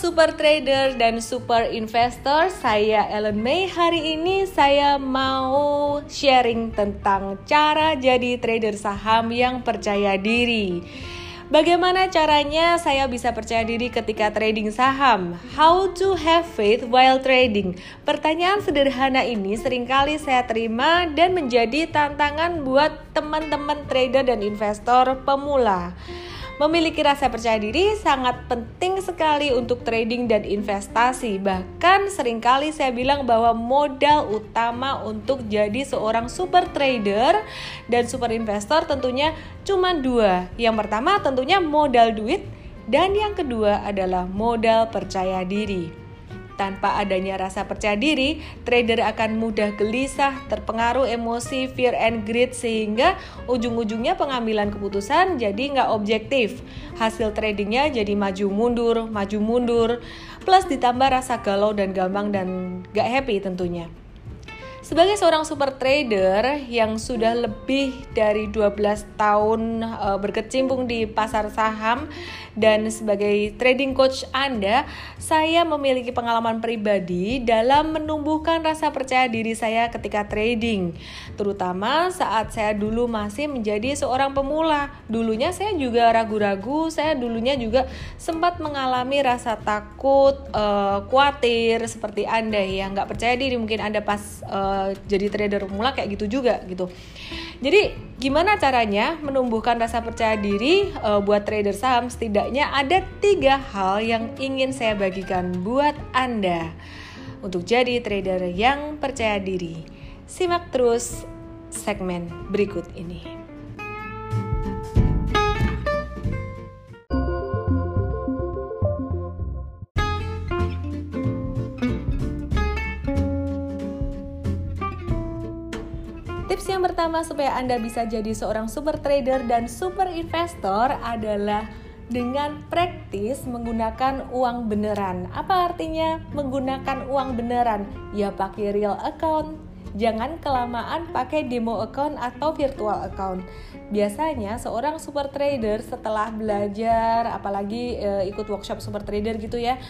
super trader dan super investor, saya Ellen May. Hari ini saya mau sharing tentang cara jadi trader saham yang percaya diri. Bagaimana caranya saya bisa percaya diri ketika trading saham? How to have faith while trading? Pertanyaan sederhana ini sering kali saya terima dan menjadi tantangan buat teman-teman trader dan investor pemula. Memiliki rasa percaya diri sangat penting sekali untuk trading dan investasi. Bahkan sering kali saya bilang bahwa modal utama untuk jadi seorang super trader dan super investor tentunya cuma dua. Yang pertama tentunya modal duit dan yang kedua adalah modal percaya diri. Tanpa adanya rasa percaya diri, trader akan mudah gelisah, terpengaruh emosi, fear and greed sehingga ujung-ujungnya pengambilan keputusan jadi nggak objektif. Hasil tradingnya jadi maju mundur, maju mundur, plus ditambah rasa galau dan gampang dan nggak happy tentunya. Sebagai seorang super trader yang sudah lebih dari 12 tahun uh, berkecimpung di pasar saham dan sebagai trading coach Anda, saya memiliki pengalaman pribadi dalam menumbuhkan rasa percaya diri saya ketika trading. Terutama saat saya dulu masih menjadi seorang pemula. Dulunya saya juga ragu-ragu, saya dulunya juga sempat mengalami rasa takut, uh, khawatir seperti Anda ya, nggak percaya diri mungkin Anda pas uh, jadi trader pemula kayak gitu juga gitu. Jadi gimana caranya menumbuhkan rasa percaya diri uh, buat trader saham? Setidaknya ada tiga hal yang ingin saya bagikan buat anda untuk jadi trader yang percaya diri. Simak terus segmen berikut ini. Yang pertama supaya Anda bisa jadi seorang super trader dan super investor adalah dengan praktis menggunakan uang beneran. Apa artinya menggunakan uang beneran? Ya pakai real account, Jangan kelamaan pakai demo account atau virtual account. Biasanya seorang super trader setelah belajar, apalagi e, ikut workshop super trader gitu ya,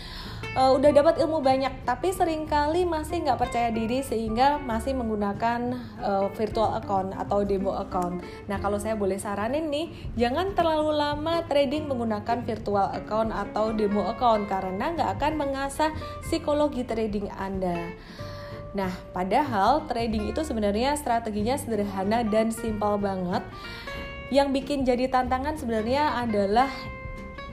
e, udah dapat ilmu banyak, tapi sering kali masih nggak percaya diri sehingga masih menggunakan e, virtual account atau demo account. Nah kalau saya boleh saranin nih, jangan terlalu lama trading menggunakan virtual account atau demo account karena nggak akan mengasah psikologi trading Anda. Nah, padahal trading itu sebenarnya strateginya sederhana dan simpel banget. Yang bikin jadi tantangan sebenarnya adalah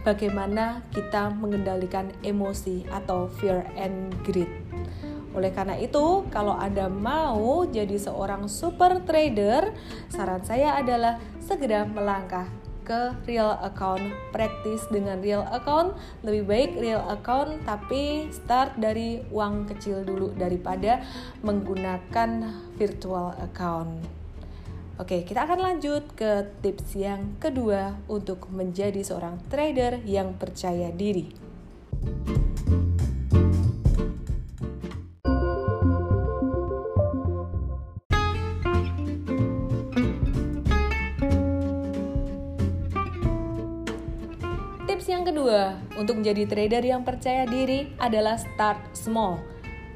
bagaimana kita mengendalikan emosi atau fear and greed. Oleh karena itu, kalau Anda mau jadi seorang super trader, saran saya adalah segera melangkah ke real account praktis dengan real account lebih baik real account tapi start dari uang kecil dulu daripada menggunakan virtual account Oke, kita akan lanjut ke tips yang kedua untuk menjadi seorang trader yang percaya diri. kedua, untuk menjadi trader yang percaya diri adalah start small.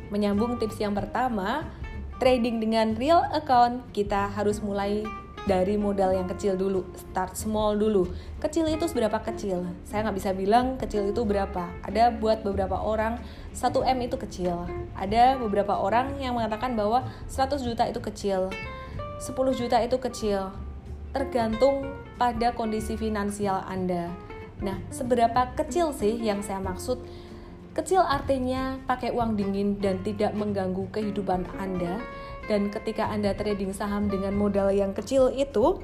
Menyambung tips yang pertama, trading dengan real account, kita harus mulai dari modal yang kecil dulu, start small dulu. Kecil itu seberapa kecil? Saya nggak bisa bilang kecil itu berapa. Ada buat beberapa orang 1 M itu kecil. Ada beberapa orang yang mengatakan bahwa 100 juta itu kecil. 10 juta itu kecil. Tergantung pada kondisi finansial Anda. Nah, seberapa kecil sih yang saya maksud? Kecil artinya pakai uang dingin dan tidak mengganggu kehidupan Anda. Dan ketika Anda trading saham dengan modal yang kecil itu,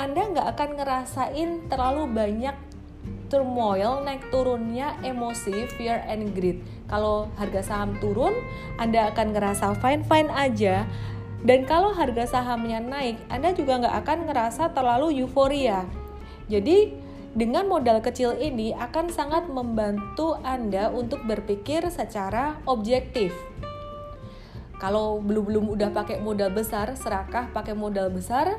Anda nggak akan ngerasain terlalu banyak turmoil, naik turunnya emosi, fear and greed. Kalau harga saham turun, Anda akan ngerasa fine-fine aja. Dan kalau harga sahamnya naik, Anda juga nggak akan ngerasa terlalu euforia. Jadi, dengan modal kecil ini akan sangat membantu Anda untuk berpikir secara objektif. Kalau belum-belum udah pakai modal besar, serakah pakai modal besar,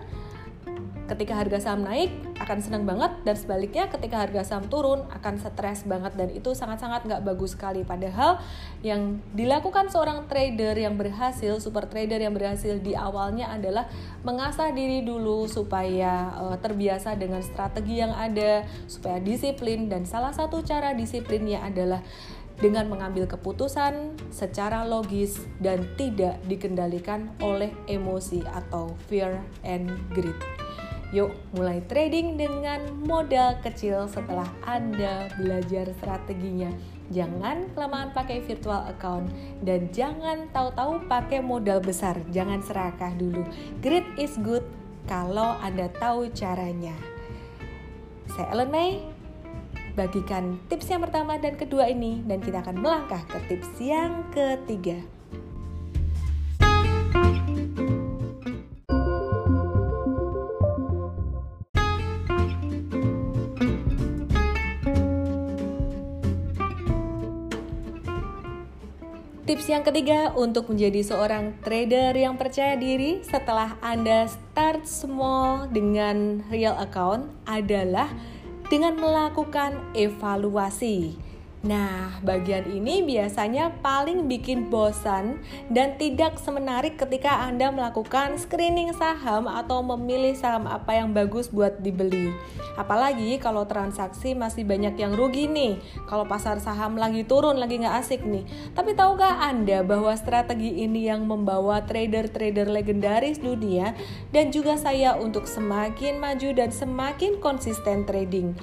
ketika harga saham naik akan senang banget dan sebaliknya ketika harga saham turun akan stres banget dan itu sangat-sangat nggak bagus sekali padahal yang dilakukan seorang trader yang berhasil super trader yang berhasil di awalnya adalah mengasah diri dulu supaya uh, terbiasa dengan strategi yang ada supaya disiplin dan salah satu cara disiplinnya adalah dengan mengambil keputusan secara logis dan tidak dikendalikan oleh emosi atau fear and greed. Yuk, mulai trading dengan modal kecil setelah Anda belajar strateginya. Jangan kelamaan pakai virtual account dan jangan tahu-tahu pakai modal besar. Jangan serakah dulu. Great is good kalau Anda tahu caranya. Saya Ellen May, bagikan tips yang pertama dan kedua ini dan kita akan melangkah ke tips yang ketiga. Tips yang ketiga untuk menjadi seorang trader yang percaya diri setelah Anda start small dengan real account adalah dengan melakukan evaluasi. Nah, bagian ini biasanya paling bikin bosan dan tidak semenarik ketika Anda melakukan screening saham atau memilih saham apa yang bagus buat dibeli. Apalagi kalau transaksi masih banyak yang rugi nih, kalau pasar saham lagi turun, lagi nggak asik nih. Tapi tahukah Anda bahwa strategi ini yang membawa trader-trader legendaris dunia dan juga saya untuk semakin maju dan semakin konsisten trading?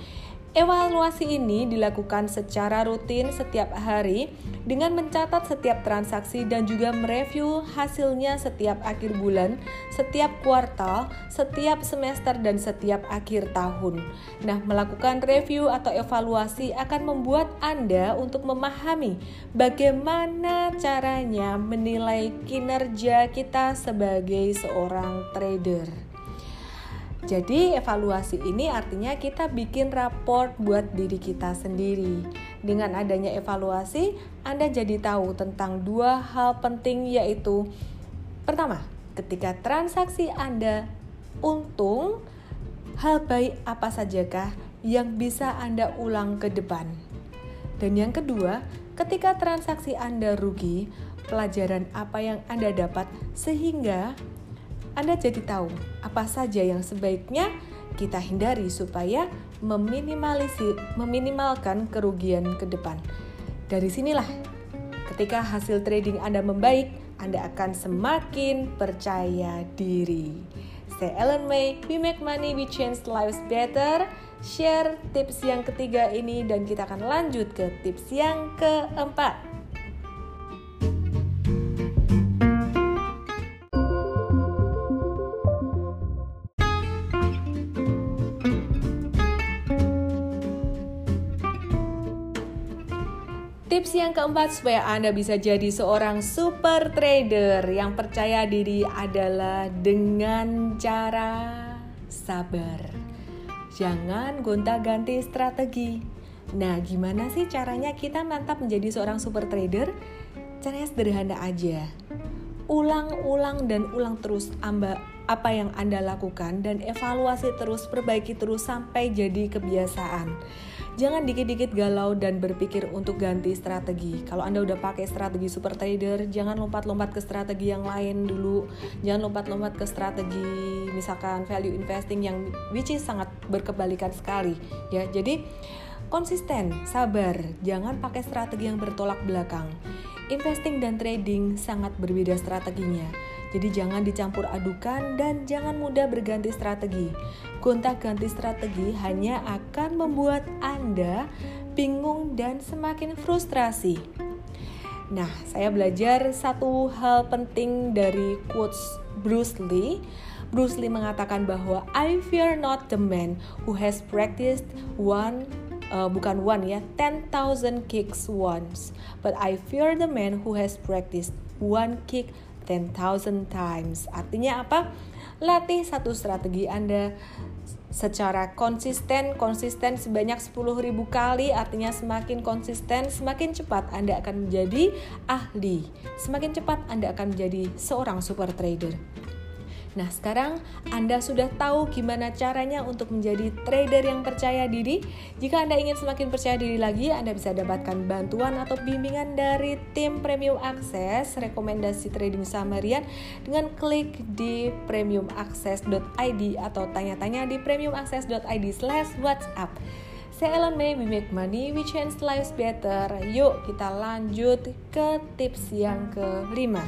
Evaluasi ini dilakukan secara rutin setiap hari dengan mencatat setiap transaksi dan juga mereview hasilnya setiap akhir bulan, setiap kuartal, setiap semester dan setiap akhir tahun. Nah, melakukan review atau evaluasi akan membuat Anda untuk memahami bagaimana caranya menilai kinerja kita sebagai seorang trader. Jadi evaluasi ini artinya kita bikin raport buat diri kita sendiri. Dengan adanya evaluasi, Anda jadi tahu tentang dua hal penting yaitu pertama, ketika transaksi Anda untung, hal baik apa sajakah yang bisa Anda ulang ke depan? Dan yang kedua, ketika transaksi Anda rugi, pelajaran apa yang Anda dapat sehingga anda jadi tahu apa saja yang sebaiknya kita hindari supaya meminimalisir meminimalkan kerugian ke depan. Dari sinilah ketika hasil trading Anda membaik, Anda akan semakin percaya diri. Saya Ellen May, we make money, we change lives better. Share tips yang ketiga ini dan kita akan lanjut ke tips yang keempat. Tips yang keempat supaya Anda bisa jadi seorang super trader yang percaya diri adalah dengan cara sabar. Jangan gonta-ganti strategi. Nah, gimana sih caranya kita mantap menjadi seorang super trader? Caranya sederhana aja. Ulang-ulang dan ulang terus amba apa yang Anda lakukan dan evaluasi terus, perbaiki terus sampai jadi kebiasaan jangan dikit-dikit galau dan berpikir untuk ganti strategi. Kalau Anda udah pakai strategi super trader, jangan lompat-lompat ke strategi yang lain dulu. Jangan lompat-lompat ke strategi misalkan value investing yang which is sangat berkebalikan sekali ya. Jadi konsisten, sabar, jangan pakai strategi yang bertolak belakang. Investing dan trading sangat berbeda strateginya. Jadi jangan dicampur adukan dan jangan mudah berganti strategi. Gonta-ganti strategi hanya akan membuat Anda bingung dan semakin frustrasi. Nah, saya belajar satu hal penting dari quotes Bruce Lee. Bruce Lee mengatakan bahwa I fear not the man who has practiced one uh, bukan one ya, 10,000 kicks once, but I fear the man who has practiced one kick 10,000 times. Artinya apa? Latih satu strategi Anda secara konsisten, konsisten sebanyak 10.000 kali, artinya semakin konsisten, semakin cepat Anda akan menjadi ahli. Semakin cepat Anda akan menjadi seorang super trader. Nah, sekarang Anda sudah tahu gimana caranya untuk menjadi trader yang percaya diri. Jika Anda ingin semakin percaya diri lagi, Anda bisa dapatkan bantuan atau bimbingan dari tim Premium Access rekomendasi trading Samarian dengan klik di premiumaccess.id atau tanya-tanya di premiumaccess.id/whatsapp. Saya Ellen May, we make money, we change lives better. Yuk kita lanjut ke tips yang kelima.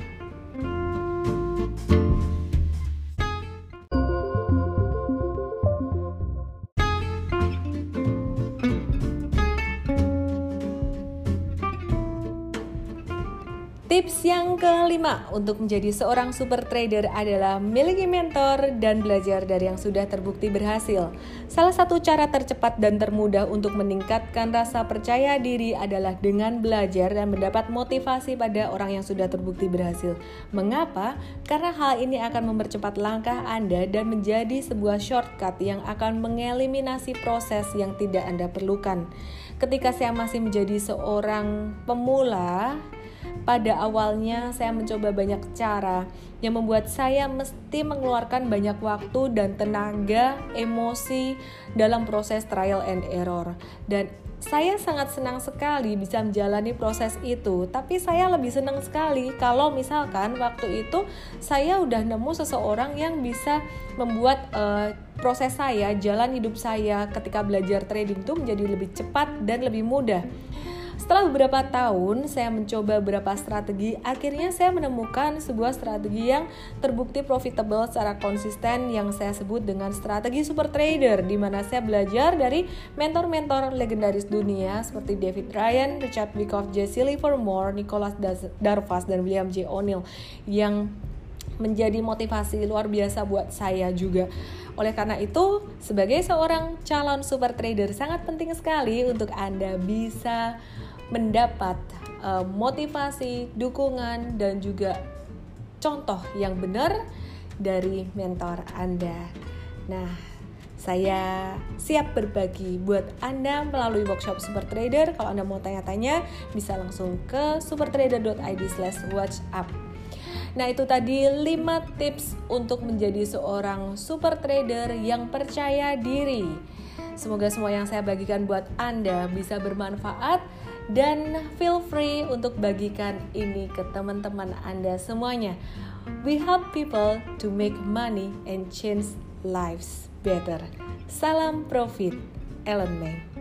Tips yang kelima untuk menjadi seorang super trader adalah miliki mentor dan belajar dari yang sudah terbukti berhasil. Salah satu cara tercepat dan termudah untuk meningkatkan rasa percaya diri adalah dengan belajar dan mendapat motivasi pada orang yang sudah terbukti berhasil. Mengapa? Karena hal ini akan mempercepat langkah Anda dan menjadi sebuah shortcut yang akan mengeliminasi proses yang tidak Anda perlukan. Ketika saya masih menjadi seorang pemula, pada awalnya saya mencoba banyak cara yang membuat saya mesti mengeluarkan banyak waktu dan tenaga, emosi dalam proses trial and error. Dan saya sangat senang sekali bisa menjalani proses itu, tapi saya lebih senang sekali kalau misalkan waktu itu saya udah nemu seseorang yang bisa membuat uh, proses saya, jalan hidup saya ketika belajar trading itu menjadi lebih cepat dan lebih mudah. Setelah beberapa tahun saya mencoba beberapa strategi, akhirnya saya menemukan sebuah strategi yang terbukti profitable secara konsisten yang saya sebut dengan strategi super trader di mana saya belajar dari mentor-mentor legendaris dunia seperti David Ryan, Richard Wyckoff, Jesse Livermore, Nicholas Darvas dan William J. O'Neill yang menjadi motivasi luar biasa buat saya juga. Oleh karena itu, sebagai seorang calon super trader sangat penting sekali untuk Anda bisa mendapat uh, motivasi, dukungan dan juga contoh yang benar dari mentor Anda. Nah, saya siap berbagi buat Anda melalui workshop Super Trader. Kalau Anda mau tanya-tanya, bisa langsung ke supertrader.id/watchup. Nah, itu tadi 5 tips untuk menjadi seorang super trader yang percaya diri. Semoga semua yang saya bagikan buat Anda bisa bermanfaat dan feel free untuk bagikan ini ke teman-teman Anda semuanya. We help people to make money and change lives better. Salam profit, Ellen May.